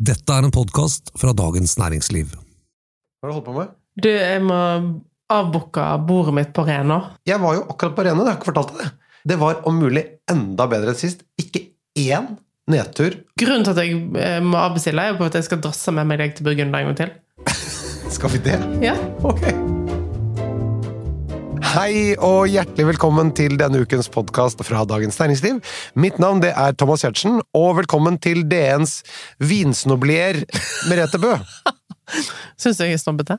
Dette er en podkast fra Dagens Næringsliv. Hva har du holdt på med? Du, jeg må avbooke bordet mitt på Rena. Jeg var jo akkurat på Rena, jeg har ikke fortalt deg det. Det var om mulig enda bedre enn sist. Ikke én nedtur. Grunnen til at jeg eh, må avbestille, er på at jeg skal drasse med meg deg til Burgund en gang til. Skal vi det? Ja. Ok. Hei og hjertelig velkommen til denne ukens podkast fra Dagens Næringsliv. Mitt navn det er Thomas Giertsen, og velkommen til DNs vinsnoblier Merete Bø. Syns du jeg er snobbete?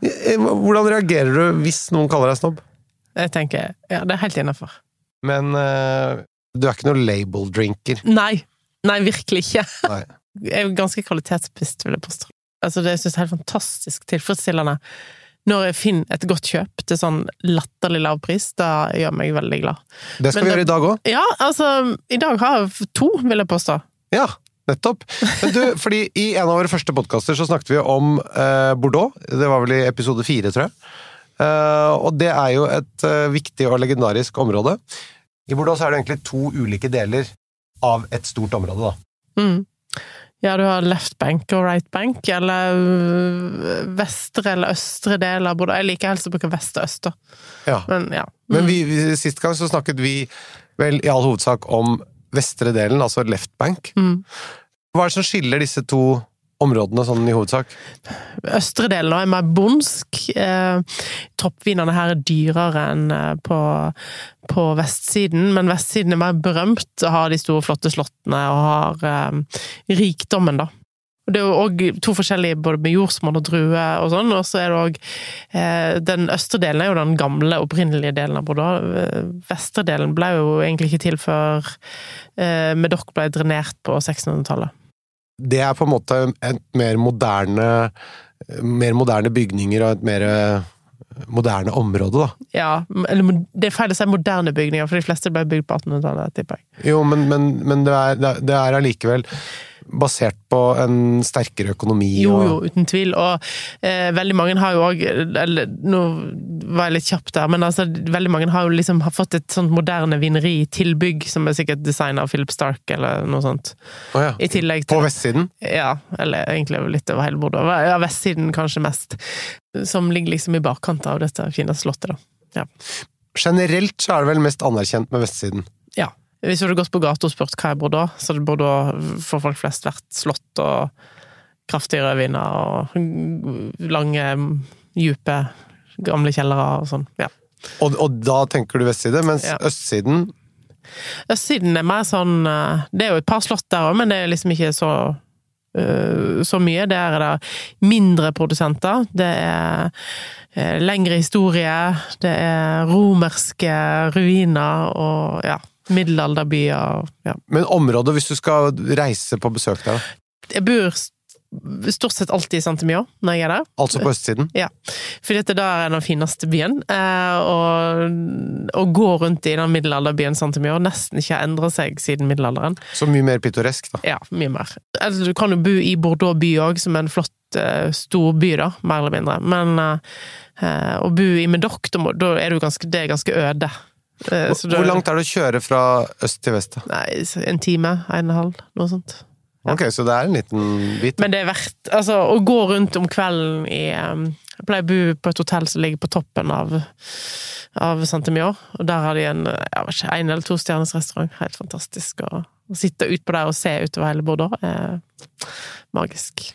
Eh, Hvordan reagerer du hvis noen kaller deg snobb? Jeg tenker ja, det er helt innafor. Men uh, du er ikke noe label-drinker. Nei. Nei, virkelig ikke. Nei. Jeg er ganske kvalitetsbevisst, vil jeg påstå. Altså, det synes jeg er helt fantastisk tilfredsstillende. Når jeg finner et godt kjøp til sånn latterlig lav pris, da gjør meg veldig glad. Det skal Men vi gjøre i dag òg. Ja, altså, i dag har jeg to, vil jeg påstå. Ja, nettopp. Men du, fordi I en av våre første podkaster så snakket vi om eh, Bordeaux. Det var vel i episode fire, tror jeg. Eh, og det er jo et eh, viktig og legendarisk område. I Bordeaux så er det egentlig to ulike deler av et stort område. da. Mm. Ja, du har left bank og right bank, eller øh, vestre eller østre del av Bodø. Jeg liker helst å bruke vest og øst, da. Ja. Men ja. Men vi, vi, sist gang så snakket vi vel i all hovedsak om vestre delen, altså left bank. Mm. Hva er det som skiller disse to områdene sånn i hovedsak? Østre delen er mer bondsk. Eh, toppvinene her er dyrere enn eh, på, på vestsiden, men vestsiden er mer berømt og har de store, flotte slottene og har eh, rikdommen, da. Det er jo òg to forskjellige, både med jordsmonn og drue og sånn, og så er det òg eh, Den østre delen er jo den gamle, opprinnelige delen av Bordeaux. Eh, Vestre delen ble jo egentlig ikke til før eh, Medoc ble drenert på 1600-tallet. Det er på en måte et mer moderne mer moderne bygninger og et mer eh, moderne område, da. Ja, eller det er feil å si moderne bygninger, for de fleste ble bygd på 1800-tallet, tipper jeg. Jo, men, men, men det er, det er allikevel basert på en sterkere økonomi Jo, jo, uten tvil. Og eh, veldig mange har jo òg nå var jeg litt kjapp der, men altså, veldig mange har jo liksom har fått et sånt moderne vineri-tilbygg, som er sikkert designa av Philip Stark eller noe sånt. Oh, ja. I tillegg På vestsiden? Ja, eller egentlig litt over hele bordet. Ja, vestsiden kanskje mest. Som ligger liksom i bakkant av dette fine slottet, da. Ja. Generelt så er det vel mest anerkjent med vestsiden. ja. Hvis du hadde gått på gata og spurt hva er Bordeaux, så hadde Bordeaux for folk flest vært slott og kraftige rødviner og lange, dype, gamle kjellere og sånn. Ja. Og, og da tenker du vestside, mens Ja. østsiden Østsiden er mer sånn eh, Det er jo et par slott der òg, men det er liksom ikke så eh, så mye. Der er det mindre produsenter. Det er eh, lengre historie. Det er romerske ruiner og ja, middelalderbyer. Ja. Men området, hvis du skal reise på besøk der, da? Jeg bor stort sett alltid i Saint-Emilion når jeg er der. altså på østsiden? Ja, for dette der er den fineste byen. Eh, å gå rundt i den middelalderbyen Saint-Emilion nesten ikke har endret seg siden middelalderen. Så mye mer pittoresk, da. Ja, mye mer. Eller du kan jo bo i Bordeaux by òg, som er en flott storby, stor by, da, mer eller mindre. Men eh, å bo i Medoc, da, er du ganske, det er ganske øde. Eh, da- Hvor langt er det å kjøre fra øst til vest? da? Nei, en time, en og en halv, noe sånt. Ja. Ok, så det er en liten bit. Men det er verdt Altså, å gå rundt om kvelden i um, Jeg pleier å bo på et hotell som ligger på toppen av, av Saint-Emilion, og der har de en ikke, en eller to stjerners restaurant. Helt fantastisk. Å sitte utpå der og se utover hele Bordeaux er magisk.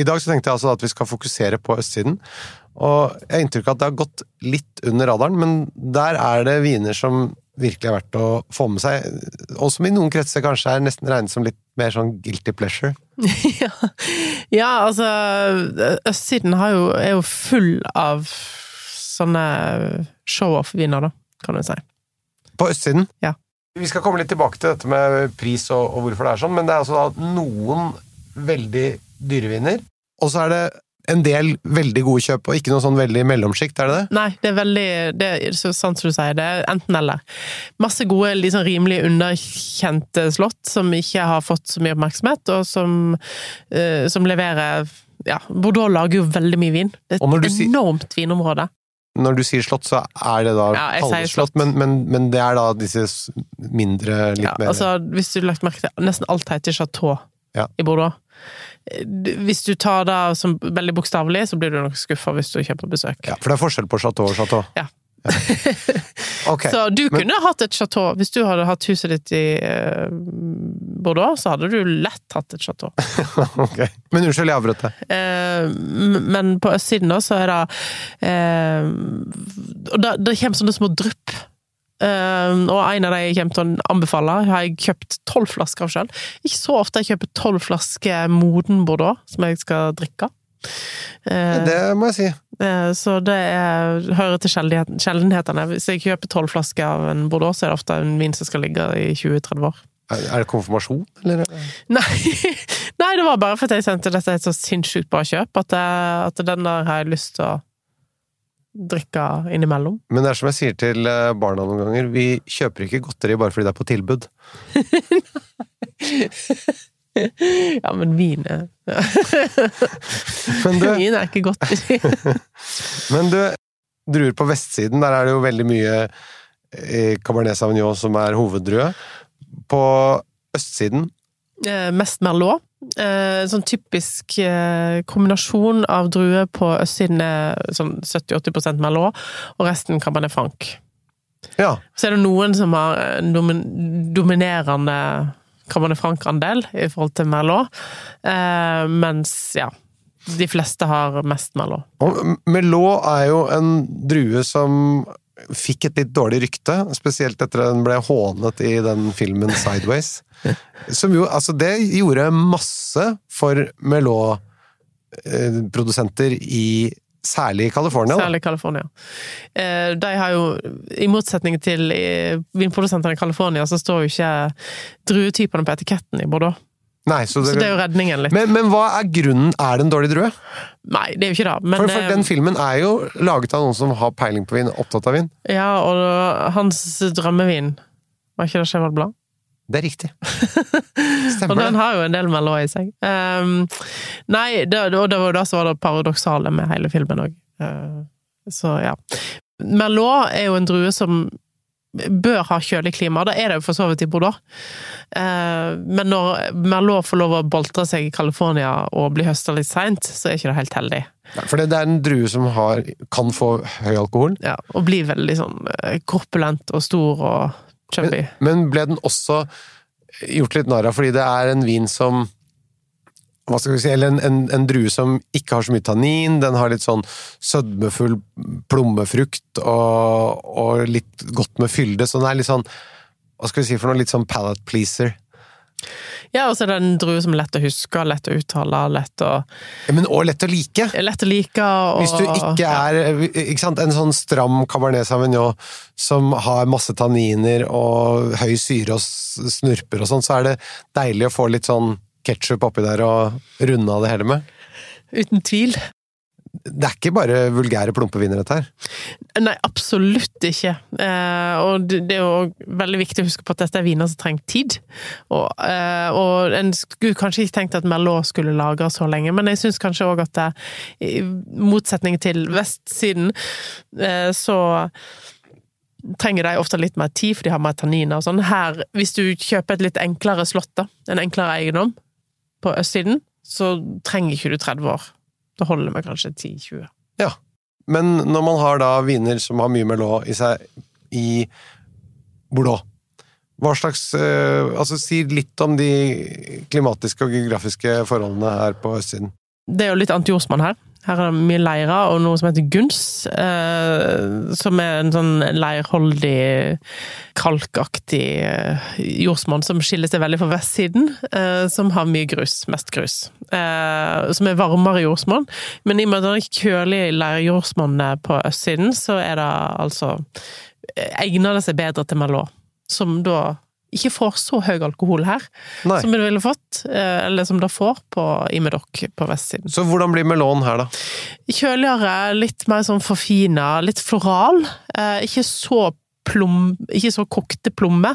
I dag så tenkte jeg altså at vi skal fokusere på østsiden. Og jeg har inntrykk av at det har gått litt under radaren, men der er det viner som virkelig er verdt å få med seg, og som i noen kretser kanskje er nesten regnet som litt mer sånn guilty pleasure. ja. ja, altså Østsiden har jo, er jo full av sånne show-off-viner, da. kan du si. På østsiden? Ja. Vi skal komme litt tilbake til dette med pris og, og hvorfor det er sånn, men det er altså noen veldig dyre viner, og så er det en del veldig gode kjøp, og ikke noe sånn veldig mellomsjikt, er det det? Nei, det er veldig Det er så sant som du sier, det er enten-eller. Masse gode, liksom rimelig underkjente slott som ikke har fått så mye oppmerksomhet, og som, uh, som leverer Ja, Bordeaux lager jo veldig mye vin. Det er et sier- enormt vinområde. Når du sier slott, så er det da Ja, jeg halvslott, slott. men, men, men det er da disse mindre, litt Ja, mer altså, hvis du har lagt merke til Nesten alt heter chateau Ja. i Bordeaux. Hvis du tar det som veldig bokstavelig, så blir du nok skuffa hvis du kjøper besøk. ja, For det er forskjell på chateau og chateau? Ja. Ok. Så du men- kunne hatt et chateau. Hvis du hadde hatt huset ditt i eh, Bordeaux, så hadde du lett hatt et chateau. okay. Men unnskyld, jeg avbrøt deg. Eh, men på østsiden da, så er det eh, Og da- det kommer sånne små drypp. Eh, og en av de jeg kommer til å anbefale, har jeg kjøpt tolv flasker av sjøl. Ikke så ofte jeg kjøper tolv flasker moden Bordeaux som jeg skal drikke. Eh, Det må jeg si. eh, så det er, hører til sjeldenhet- sjeldenhetene. Hvis jeg kjøper tolv flasker av en Bordeaux, så er det ofte en vin som skal ligge i 20-30 år. Er er det konfirmasjon, eller? Nei, nei, det var bare fordi jeg sendte dette et så sinnssykt bra kjøp, at, jeg, at den der har jeg lyst til å drikke innimellom. Men det er som jeg sier til eh, barna noen ganger, vi kjøper ikke godteri bare fordi det er på tilbud. Ja, men vin er Men du, Vin er ikke godteri. men du druer på vestsiden, der er det jo veldig mye eh, Cabernet Sauvignon som er hoveddrue. På østsiden Eh, Mest Merlot. Eh, Sånn typisk eh, kombinasjon av druer på østsiden er sånn 70-80% Merlot, og resten Cabernet Franc. Ja. Så er det noen som har en domin dominerende Cabernet Franc-andel i forhold til Merlot, eh, mens ja, de fleste har mest Merlot. Og Merlot er jo en drue som fikk et litt dårlig rykte, spesielt etter at den ble hånet i den filmen Sideways. Som jo, altså det gjorde masse for Melot-produsenter i Særlig i California. Særlig California. Eh, De har jo, i motsetning til eh, vinprodusentene i California, så står jo ikke druetypene på etiketten i Bordeaux. Nei, så det, Så det er jo redningen litt. men, men hva er grunnen? Er det en dårlig drue? Nei, det er jo ikke det. Men, For, for eh, den filmen er jo laget av noen som har peiling på vin, opptatt av vin. Ja, og hans drømmevin, var ikke det Cheval Blanc? Det er riktig. Og den har jo en del Merlot i seg. Um, nei, det, og det var jo det som var det paradoksale med hele filmen òg. så ja. Merlot er jo en drue som bør ha kjølig klima. Da er det jo for så vidt i Bordeaux. Eh, men når Merlot får lov å boltre seg i California og bli høsta litt seint, så er ikke det helt heldig. Ja, For det, er en drue som har, kan få høy alkohol. Ja, og blir veldig sånn eh, korpulent og stor og chubby. Men, men ble den også gjort litt narr av fordi det er en vin som hva skal vi si, eller en, en, en drue som ikke har så mye tannin, den har litt sånn sødmefull plommefrukt og, og litt godt med fylde, så den er litt sånn hva skal vi si for noe, litt sånn palate pleaser. Ja, og så er det en drue som er lett å huske, lett å uttale, lett å, Ja, men òg lett å like! lett å like. Og, Hvis du ikke er ikke sant, en sånn stram Cabernet Sauvignon som har masse tanniner og høy syre og snurper og sånn, så er det deilig å få litt sånn ketsjup oppi der og runde av det hele med. Uten tvil. Det er ikke bare vulgære plumpeviner, dette her. Nei, absolutt ikke. Eh, og det det er jo veldig viktig å huske på at dette er viner som trenger tid. Og, eh, og en skulle kanskje ikke tenkt at Merlot skulle lagre så lenge, men jeg syns kanskje òg at det, i motsetning til vestsiden, eh, så trenger de ofte litt mer tid, for de har mer tanniner og sånn. Her, hvis du kjøper et litt enklere slott, da, en enklere eiendom, på østsiden, så trenger ikke du 30 år. Det holder med kanskje 10-20. Ja. Men når man har da viner som har mye Merlot i seg i Bordeaux, hva slags eh, Altså, si litt om de klimatiske og geografiske forholdene her på østsiden. Det er jo litt antijordsmonn her. Her er det mye leirer og noe som heter guns, eh, som er en sånn leirholdig, kalkaktig eh, jordsmonn som skiller seg veldig fra vestsiden, eh, som har mye grus, mest grus. Eh, som er varmere jordsmonn, men i og med at det er kjølig leirjordsmonn på østsiden, så er det altså egner det seg bedre til Merlot, som da ikke får så høy alkohol her Nei. som det ville fått, eh, eller som det får på, i Medoc på vestsiden. Så hvordan blir melon her, da? Kjøligere, litt mer sånn forfina, litt floral. Eh, ikke så plom... Ikke så kokte plomme.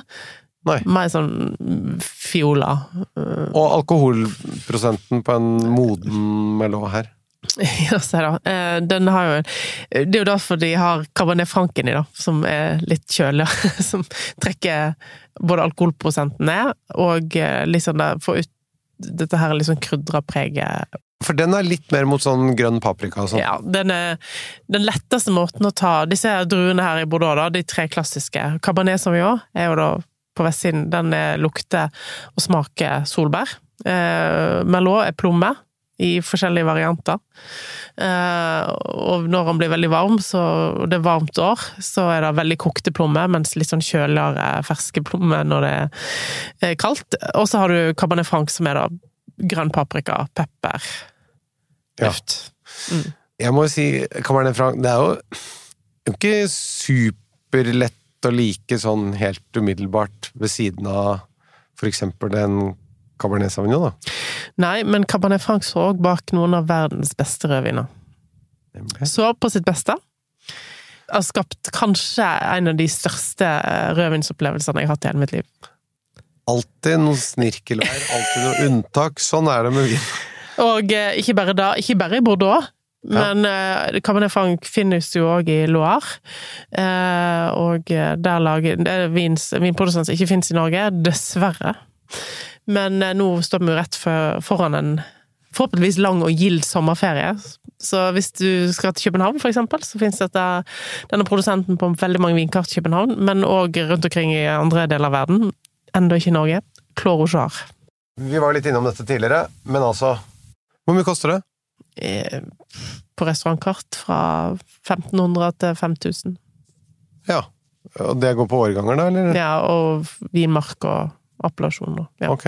Nei. Mer sånn fiola. Eh, Og alkoholprosenten på en moden melon her? Da. Eh, Den har jo Det er jo derfor de har Cabernet Franken i, da, som er litt kjøligere. Som trekker både alkoholprosenten ned, og liksom der, får ut dette her sånn krydra preget. For den er litt mer mot sånn grønn paprika og sånn. Ja, den er den letteste måten å ta Disse druene her i Bordeaux, da, de tre klassiske. Cabernet Sauvignon er jo da på vestsiden. Den er lukter og smaker solbær. Eh, Merlot er plomme i forskjellige varianter. Eh, og når den blir veldig varm, så, og det er varmt år, så er det veldig kokte plommer, mens litt sånn kjøligere ferske plommer når det er kaldt. Og så har du Cabernet Franc, som er da grønn paprika, pepper, Ja. luft. Jeg må jo si, Cabernet Franc, det er jo ikke superlett å like sånn helt umiddelbart ved siden av for eksempel en Cabernet Sauvignon, da. Nei, men Cabernet Franc så òg bak noen av verdens beste rødviner. Okay. Så på sitt beste. Har skapt kanskje en av de største eh, rødvinsopplevelsene jeg har hatt i hele mitt liv. Alltid noe snirkelvær, alltid noe unntak. Sånn er det med vin. Og eh, ikke bare da, ikke bare i Bordeaux, Ja. men eh, Cabernet Franc finnes jo òg i Loire. Eh, og eh, der lager Det er vins, vinprodusent som ikke finnes i Norge, dessverre. Men eh, nå står vi jo rett for, foran en forhåpentligvis lang og gild sommerferie. Så hvis du skal til København, for eksempel, så finnes dette, denne produsenten på veldig mange vinkart i København, men òg rundt omkring i andre deler av verden. Enda ikke i Norge. Cloro Jar. Vi var litt innom dette tidligere, men altså Hvor mye koster det? eh, på restaurantkart fra 1500 til 5000. Ja. Og det går på årganger, da, eller? Ja, og vinmark og appellasjon. Ja. Ok.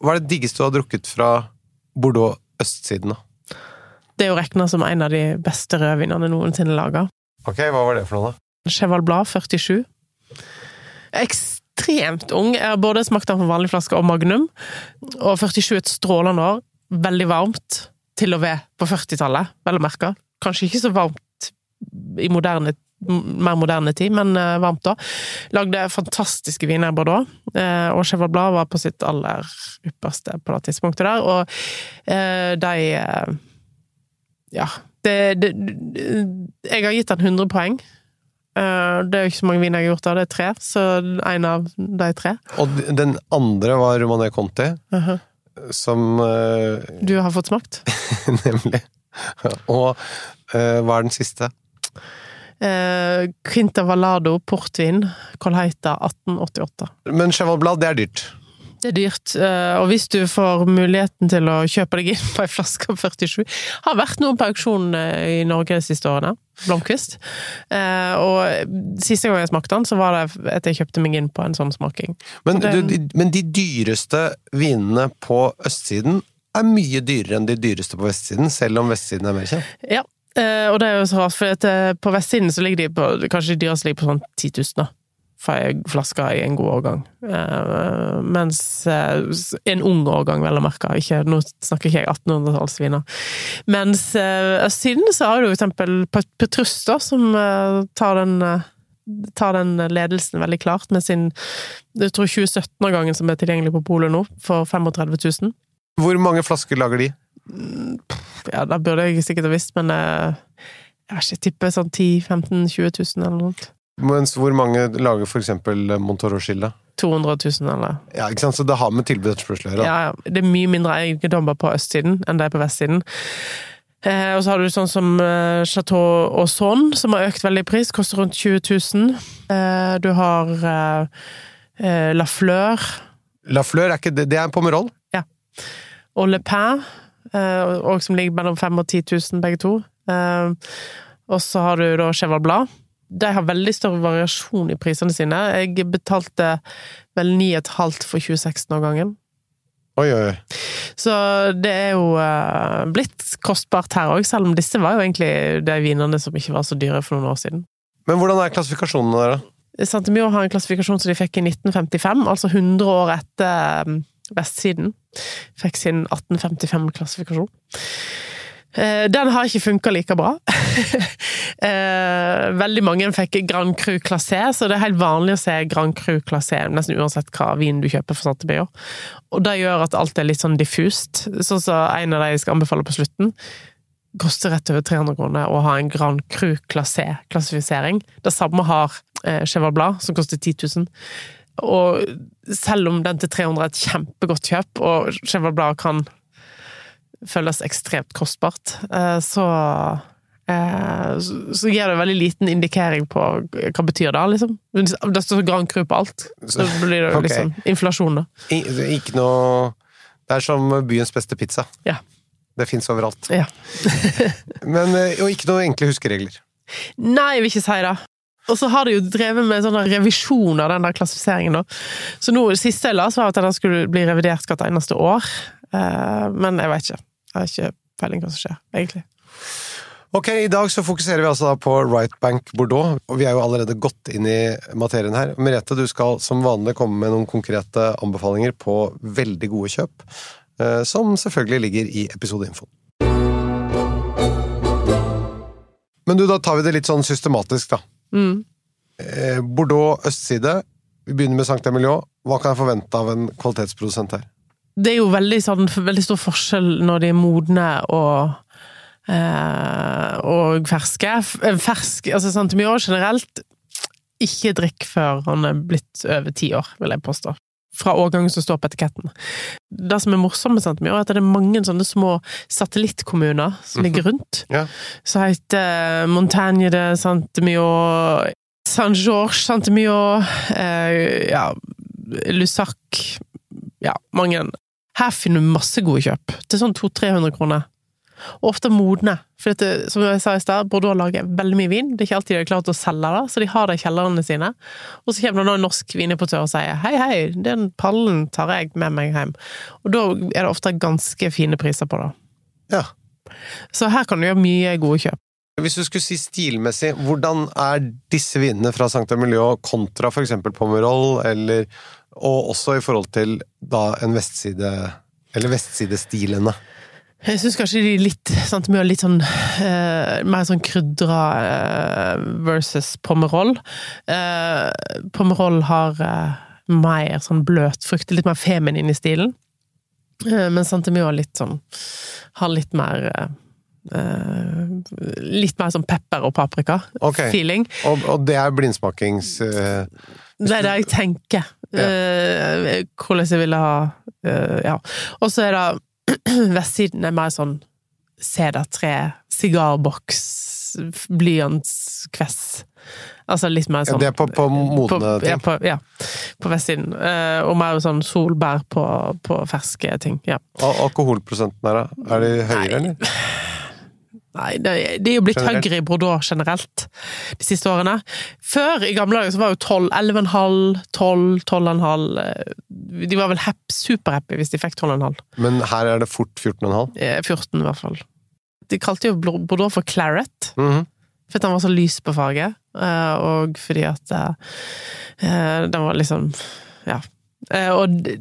Hva er det diggeste du har drukket fra Bordeaux østsiden, da? Det er jo regna som en av de beste rødvinene noensinne laga. Ok, hva var det for noe, da? Cheval Blad 47. Ekstremt ung. Jeg har både smakt den på vanlig flaske og Magnum. Og 47 er et strålende år. Veldig varmt til og ved på 40-tallet, vel å merke. Kanskje ikke så varmt i moderne, mer moderne tid, men eh, varmt da. Lagde fantastiske viner i Bordeaux, eh, og Cheval Blad var på sitt aller ypperste på det tidspunktet der. Og eh, de Ja. Det, det, jeg har gitt den 100 poeng. Det er jo ikke så mange viner jeg har gjort av, det er tre, så en av de tre. Og den andre var Romané Conti, Mhm. som eh, Du har fått smakt? Nemlig. Og hva er den siste? Eh, Quinta Valado portvin, Colheita 1888. Men Cheval Blad, det er dyrt. Det er dyrt, eh, og hvis du får muligheten til å kjøpe deg inn på ei flaske av 47 Har vært noen på auksjon eh, i Norge de siste årene. Blomkvist. Eh, Og siste gang jeg smakte den, så var det at jeg kjøpte meg inn på en sånn smaking. Men, Så du, det- de, men de dyreste vinene på østsiden er mye dyrere enn de dyreste på vestsiden, selv om vestsiden er mer kjent. Ja, eh, og det er jo så rart, for at eh, på vestsiden så ligger de på Kanskje de ligger på sånn 10 000, da. For flaske i en god årgang. Eh, Mens En ung årgang, vel å merke. Ikke, nå snakker ikke jeg 1800-tallsviner. Mens østsiden så har du for eksempel Pet- Petrus, da, som tar den tar den ledelsen veldig klart med sin jeg tror 2017-årgangen som er tilgjengelig på polet nå, for 35 000. Hvor mange flasker lager de? Ja, da burde jeg sikkert ha visst, men jeg, jeg har ikke, tippet sånn 10 15 20 000 eller noe. Mens hvor mange lager for eksempel Montoro-skille? 200 000 eller Ja, ikke sant? Så det har med tilbud og etterspørsel å gjøre. ja, ja. Det er mye mindre eiendommer på østsiden enn det er på vestsiden. Eh, og så har du sånn som eh, Chateau Auson, som har økt veldig i pris, koster rundt 20 000. Eh, du har eh, eh, La Fleur La Fleur, er ikke det, det er Pomerol? og Le eh, og som ligger mellom 5000 og 10 000 begge to. Eh, og så har du da Cheval Blad. De har veldig større variasjon i prisene sine. Jeg betalte vel 9,5 for 2016-årgangen. Oi, oi. Så det er jo eh, blitt kostbart her òg, selv om disse var jo egentlig de vinene som ikke var så dyre for noen år siden. Men hvordan er klassifikasjonene der, da? Santemio har en klassifikasjon som de fikk i 1955, altså 100 år etter vestsiden. Fikk sin 1855-klassifikasjon. Eh, Den har ikke funka like bra. Eh, Veldig mange fikk Grand Cru Classé, så det er helt vanlig å se Grand Cru Classé nesten uansett hva vin du kjøper for Santemio. Og det gjør at alt er litt sånn diffust. Sånn som en av de jeg skal anbefale på slutten. Koster rett over 300 kroner å ha en Grand Cru Classé-klassifisering. Det samme har eh, Cheval Blad, som koster 10 000. Og selv om den til 300 er et kjempegodt kjøp, og Cheval Blad kan føles ekstremt kostbart, eh, så eh, så så gir det veldig liten indikering på hva betyr det, liksom. Det står Grand Cru på alt. Så blir det jo Ok. liksom inflasjon, da. Ikke noe Det er som byens beste pizza. Ja. Det fins overalt. ja. Men, eh, og ikke noen enkle huskeregler. Nei, jeg vil ikke si det. Og så har de jo drevet med sånne revisjon av den der klassifiseringen, da. Så nå, det siste jeg las, var at den skulle bli revidert hvert eneste år. Eh, men jeg vet ikke. Jeg har ikke peiling hva som skjer, egentlig. Ok, I dag så fokuserer vi altså da på Right Bank Bordeaux, og vi er jo allerede godt inn i materien her. Merete, du skal som vanlig komme med noen konkrete anbefalinger på veldig gode kjøp, eh, som selvfølgelig ligger i episodeinfoen. Men du, da tar vi det litt sånn systematisk, da. Mm. Eh, Bordeaux østside. Vi begynner med Sankt Emilion. Hva kan jeg forvente av en kvalitetsprodusent her? Det er jo veldig, sånn, veldig stor forskjell når de er modne og eh, og ferske. F- Fersk, altså Santemio generelt, ikke drikk før han er blitt over ti år, vil jeg påstå. Fra årgangen som står på etiketten. Det som er morsomt med Santemio, er at det er mange sånne små satellittkommuner som ligger rundt. Ja. Som heter Montagne de Santemio, Saint-Georges Santemio, eh, ja, Lusac Ja, mange. Her finner du masse gode kjøp. Til sånn 200-300 kroner. Og ofte modne. For dette, som jeg sa i stad, Bordeaux lager veldig mye vin. Det er ikke alltid de har klart å selge det, så de har det i kjellerne sine. Og så kommer det en norsk vinimportør og sier hei, hei, den pallen tar jeg med meg hjem. Og da er det ofte ganske fine priser på det. Ja. Så her kan du gjøre mye gode kjøp. Hvis du skulle si stilmessig, hvordan er disse vinene fra Sankta Emilio kontra eksempel Pomerol, eller, og også i forhold til da en vestside, eller vestsidestilene? Jeg syns kanskje de litt sant, mye litt sånn eh, mer sånn krydra eh, versus pommerol. Eh, pommerol har eh, mer sånn bløt frukt, litt mer feminin i stilen. Eh, men Santemio litt sånn Har litt mer eh, Litt mer sånn pepper og paprika-feeling. Og, og det er blindsmakings... Det er det jeg tenker. Eh, hvordan jeg ville ha Ja. Og så er det Vestsiden er mer sånn sedertre, sigarboks, blyantskvess. Altså litt mer Ja, sånn det er på, på modne på, ja, ting. på, ja, på vestsiden. Eh, og mer sånn solbær på, på ferske ting. Ja. Og alkoholprosenten her, da? Er de høyere, eller? Nei, det, det er jo blitt Generelt? høyere i Bordeaux generelt de siste årene. Før, i gamle dager, så var jo 12, 11,5, 12, 12,5 eh, De var vel happ, superhappy hvis de fikk 12,5. Men her er det fort 14,5? Eh, 14 i hvert fall. De kalte jo Bordeaux for claret, Mm for at den var så lys på farge, eh, og fordi at eh, eh, den var liksom Ja. Eh, Og det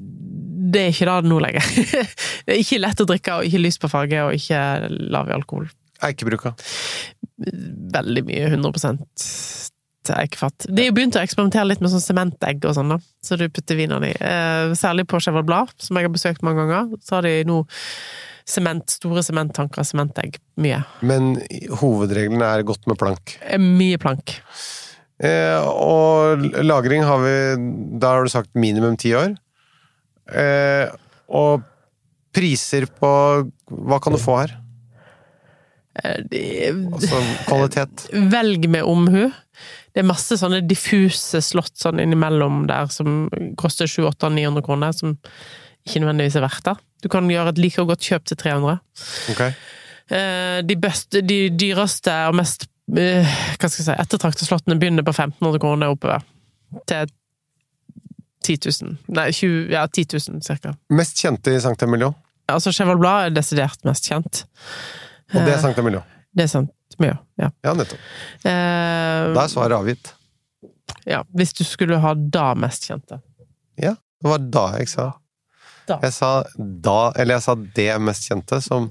det er ikke det nå lenger. Det er ikke lett å drikke, og ikke lys på farge, og ikke lav i alkohol. Eikebruka. veldig mye 100 til eikefat. De har begynt å eksperimentere litt med sånn sementegg og sånn, da. Så du putter vinen i. Eh, særlig på Cheval Blad, som jeg har besøkt mange ganger. Så har de nå sement, store sementtanker, sementegg. Mye. Men hovedregelen er godt med plank. Eh, Mye plank. Eh, og lagring har vi Da har du sagt minimum ti år. Eh, og priser på Hva kan du få her? De- Altså kvalitet. Velg med omhu. Det er masse sånne diffuse slott sånn innimellom der som koster 700-900 kroner, som ikke nødvendigvis er verdt det. Du kan gjøre et like godt kjøp til 300. Ok. Eh, De, beste, de dyreste og mest eh, hva skal jeg si, ettertrakta slottene begynner på 1500 kroner oppover. Til 10 000. Nei, 20, ja, 10 000 cirka. Mest kjente i Sankt Emilio. Altså, Cheval Blad er desidert mest kjent. Og det er Sankta Sankt Emilio. Det er sant. miljø, ja. Ja, nettopp. Eh, Da er svaret avgitt. ja. Hvis du skulle ha da mest kjente. Ja, det var da jeg sa. Da. Jeg sa da, eller jeg sa det mest kjente, som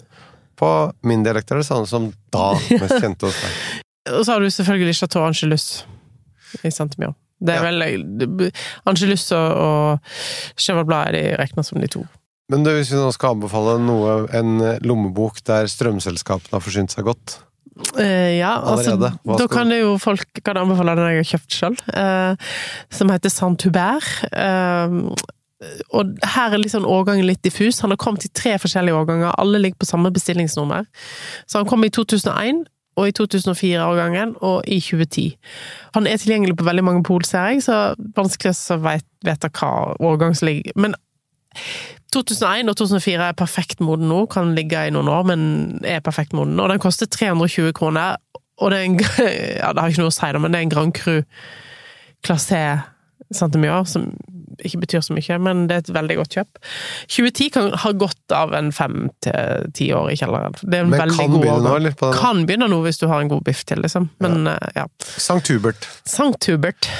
på min dialekt er det samme som da mest kjente hos deg. Og så har du selvfølgelig Chateau Angelus i Saint-Mio. Det er Ja. vel Angelus og, og Cheval Blad er de regna som de to. Men du, hvis vi nå skal anbefale noe, en lommebok der strømselskapene har forsynt seg godt Eh, ja, altså, da kan det jo folk kan anbefale den jeg har kjøpt sjøl, eh, som heter Saint-Hubert. Eh, og her er liksom årgangen litt diffus. Han har kommet i tre forskjellige årganger, alle ligger på samme bestillingsnummer. Så han kom i 2001, og i 2004-årgangen, og i 2010. Han er tilgjengelig på veldig mange pol, ser jeg, så vanskelig å vite hva årgang som ligger. Men 2001 og 2004 er perfekt moden nå, kan ligge i noen år, men er perfekt moden. Og den koster 320 kroner, og det er en Ja, det har ikke noe å si, men det er en Grand Cru klasse Santemia, som ikke betyr så mye, men det er et veldig godt kjøp. 2010 kan ha godt av en fem til ti år i kjelleren. Det er en Men veldig kan god begynne nå, eller? På den? Kan begynne nå, hvis du har en god biff til, liksom. Men ja. ja. Sankt Hubert. Sankt Hubert.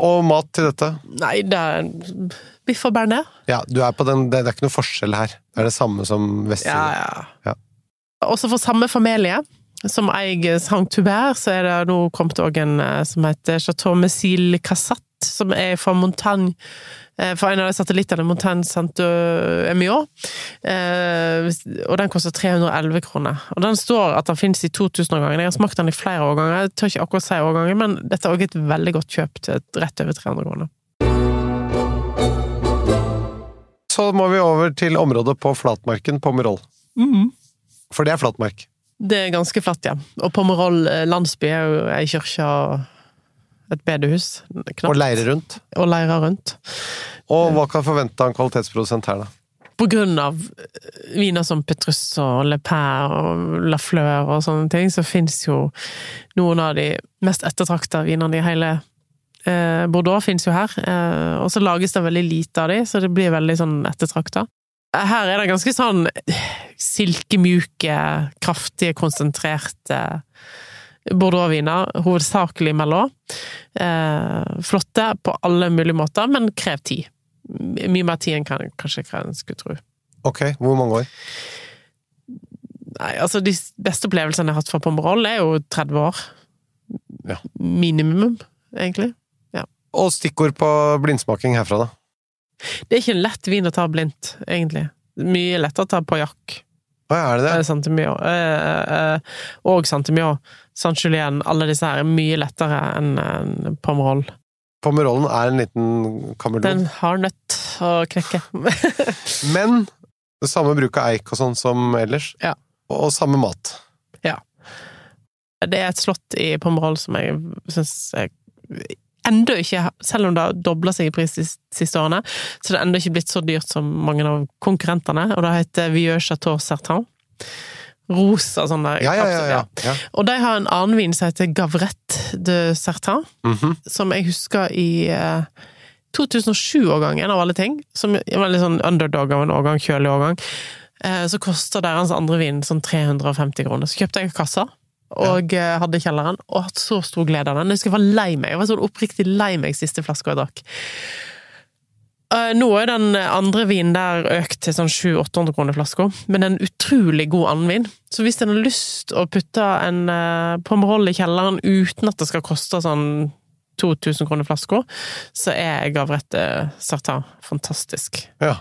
Og mat til dette? Nei, det er biff og bearnés. Ja, du på den, det, det er ikke noe forskjell her. Det er det samme som vestsiden. Ja, ja. Ja. Også for samme familie, som eier Saint-Hubert, så er det nå kommet òg en eh, som heter Chateau Messil Cassat, som er fra Montagne eh, fra en av de satellittene, Montagne Saint-Emilion. Eh, og den koster 311 kroner. Og den står at den finnes i 2000-årgangen. Jeg har smakt den i flere årganger. Jeg tør ikke akkurat si årgangen, men dette er òg et veldig godt kjøp til rett over 300 kroner. Så må vi over til området på flatmarken, Pomerol. Mm. For det er flatmark. Det er ganske flatt, ja. Og Pomerol eh, landsby er jo ei kirke og et bedehus. Knapt. Og leire rundt. Og leire rundt. Og hva kan forvente av en kvalitetsprodusent her, da? På grunn av eh, viner som Petrus og Le Père og La Fleur og sånne ting, så fins jo noen av de mest ettertrakta vinene i hele eh, Bordeaux fins jo her. Eh, og så lages det veldig lite av de, så det blir veldig sånn ettertrakta. Her er det ganske sånn silkemjuke, kraftige, konsentrerte Bordeaux-viner, hovedsakelig Merlot. Eh, flotte på alle mulige måter, men krev tid. Mye mer tid enn kan, kanskje hva en skulle tro. Ok, hvor mange år? Nei, altså de beste opplevelsene jeg har hatt fra Pomerol, er jo 30 år. Ja. Minimum, egentlig. Ja. Og stikkord på blindsmaking herfra, da. Det er ikke en lett vin å ta blindt, egentlig. Mye lettere å ta på jakk. Hva er det Eh, det? Santemio. Eh, eh, og Santemio. Saint Julien. Alle disse her er mye lettere enn en Pomerol. Pomerolen er en liten kameleon. Den har nødt å knekke. Men det samme bruk av eik og sånn som ellers. Ja. Og samme mat. Det er et slott i Pomerol som jeg syns enda ikke, selv om det har dobla seg i pris de siste årene, så det er ennå ikke blitt så dyrt som mange av konkurrentene, og det heter Vieux Chateau Sertan. Rosa sånn der Ja, ja, ja. Og de har en annen vin som heter Gavrette de Sertan, -hmm. som jeg husker i eh, 2007-årgangen, av alle ting. Som var litt sånn underdog av en årgang, kjølig årgang. Eh, så kosta deres andre vin sånn 350 kroner. Så kjøpte jeg en kassa. Og ja. hadde i kjelleren, og hatt så stor glede av den. Jeg husker jeg var lei meg. Jeg var sånn oppriktig lei meg siste flaska jeg drakk. Eh, Nå er den andre vinen der økt til sånn 700-800 kroner flaska, men en utrolig god andvin. Så hvis en har lyst å putte en uh, Pomerol i kjelleren uten at det skal koste sånn 2000 kroner flaska, så er Gavrette Sartan fantastisk. ja.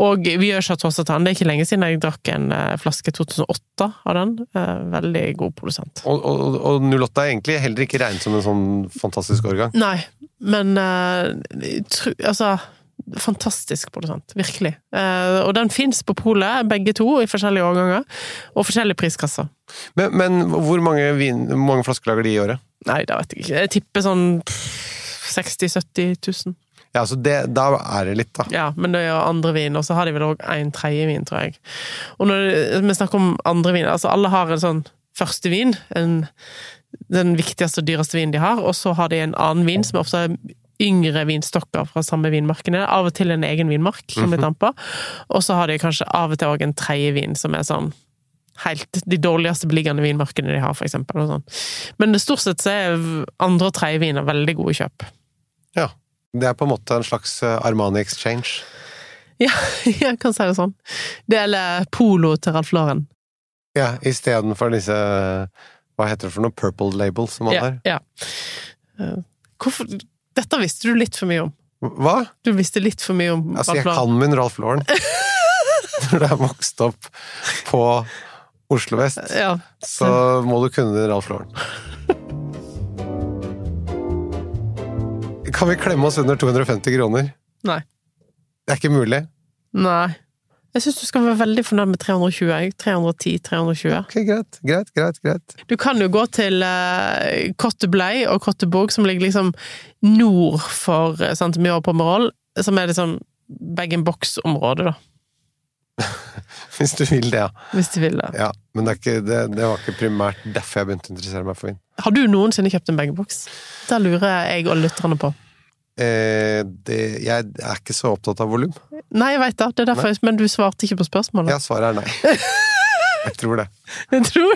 Og vi gjør Chateau Sartan. Det er ikke lenge siden jeg drakk en eh, flaske 2008 av den. Eh, Veldig god produsent. Og, og, og 08 er egentlig heller ikke regnet som en sånn fantastisk årgang. Nei, men uh, tru, Altså Fantastisk produsent, virkelig. Eh, og den fins på polet, begge to, i forskjellige årganger. Og forskjellige priskasser. Men, men hvor mange, vin, mange flasker lager de i året? Nei, det vet jeg ikke. Jeg tipper sånn 60 000-70 000. Ja, så det, Da er det litt, da. Ja, men det er jo andre vin, og så har de vel òg en tredje vin, tror jeg. Og når vi snakker om andre vin, altså alle har en sånn første vin, en, den viktigste og dyreste vinen de har, og så har de en annen vin som ofte er yngre vinstokker fra samme vinmarkene. Av og til en egen vinmark som blir dampa. Og så har de kanskje av og til òg en tredje vin som er sånn helt de dårligste beliggende vinmarkene de har, for eksempel. Og sånn. Men stort sett så er andre og tredje viner veldig gode kjøp. Ja. Det er på en måte en slags eh, Armani exchange. Ja, jeg kan si det sånn. Det gjelder polo til Ralf Lauren. Ja, Istedenfor disse Hva heter det for noe? Purple label som man Ja, har. ja. Eh, Hvorfor Dette visste du litt for mye om. Hva? Du visste litt for mye om Altså, jeg kan min Ralf Lauren. Når du er vokst opp på Oslo vest, Ja. så må du kunne Ralf Lauren. Kan vi klemme oss under 250 kroner? Nei. Det er ikke mulig. Nei. Jeg syns du skal være veldig fornøyd med 320. jeg. 310, 320. Ok, greit, greit, greit. greit. Du kan jo gå til uh, Cottebleie og Kotteborg, som ligger liksom nord for uh, Santemio og Pomerol, som er liksom bag-in-box-området, da. Hvis du vil det, ja. Hvis du vil det. ja men det, ikke, det, det var ikke primært derfor jeg begynte å interessere meg for vin. Har du noensinne kjøpt en bag-in-box? Det lurer jeg og lytterne på. Eh, det, jeg er ikke så opptatt av volum. Nei, jeg veit det, det er derfor, jeg- men du svarte ikke på spørsmålet. Ja, svaret er nei. Jeg tror det. Jeg tror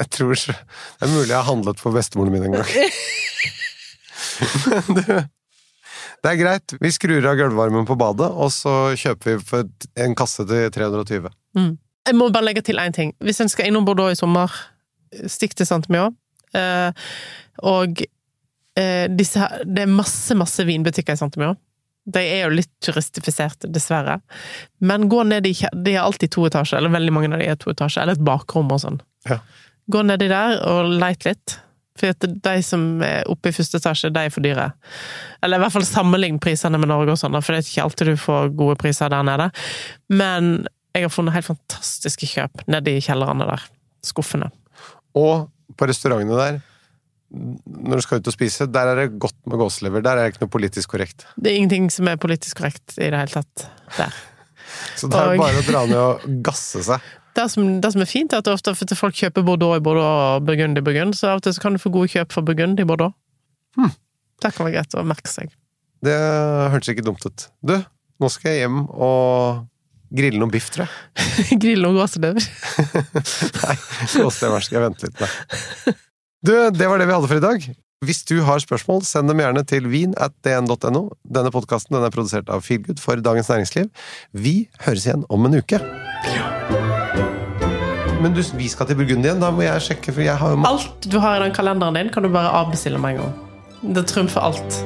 Jeg tror Det er mulig jeg har handlet for bestemoren min en gang. Men du, det er greit. Vi skrur av gulvvarmen på badet, og så kjøper vi for en kasse til 320. Jeg må bare legge til én ting. Hvis en skal innom Bordeaux i sommer, stikk til Saint-Mio. Eh, og disse her Det er masse, masse vinbutikker i Saint-Mio. De er jo litt turistifiserte, dessverre. Men gå ned i De er alltid to etasjer, eller veldig mange av de er to etasjer, eller et bakrom og sånn. Ja. Gå nedi der og leit litt. For de som er oppe i første etasje, de er for dyre. Eller i hvert fall sammenlign prisene med Norge og sånn, for det er ikke alltid du får gode priser der nede. Men jeg har funnet helt fantastiske kjøp nedi kjellerne der. Skuffene. Og på restaurantene der, når du skal ut og spise, der er det godt med gåselever. Der er det ikke noe politisk korrekt. Det er ingenting som er politisk korrekt i det hele tatt der. Så det er Og- bare å dra ned og gasse seg. Det som, det som er fint, er at ofte for folk kjøper Bordeaux i Bordeaux og Burgund i Burgund, så av og til så kan du få gode kjøp for Burgund i Bordeaux. Det kan være greit å merke seg. Det hørtes ikke dumt ut. Du, nå skal jeg hjem og grille noe biff, tror jeg. grille noe gåselever. Nei, gåselever skal jeg vente litt med. Du, det var det vi hadde for i dag. Hvis du har spørsmål, send dem gjerne til vin at dn.no. Denne podkasten er produsert av Feelgood for Dagens Næringsliv. Vi høres igjen om en uke. Men du, vi skal til Burgund igjen. Da må jeg sjekke, for jeg har jo Alt du har i den kalenderen din, kan du bare avbestille med en gang. Det trumfer alt.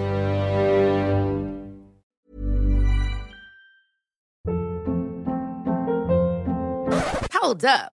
Hold up.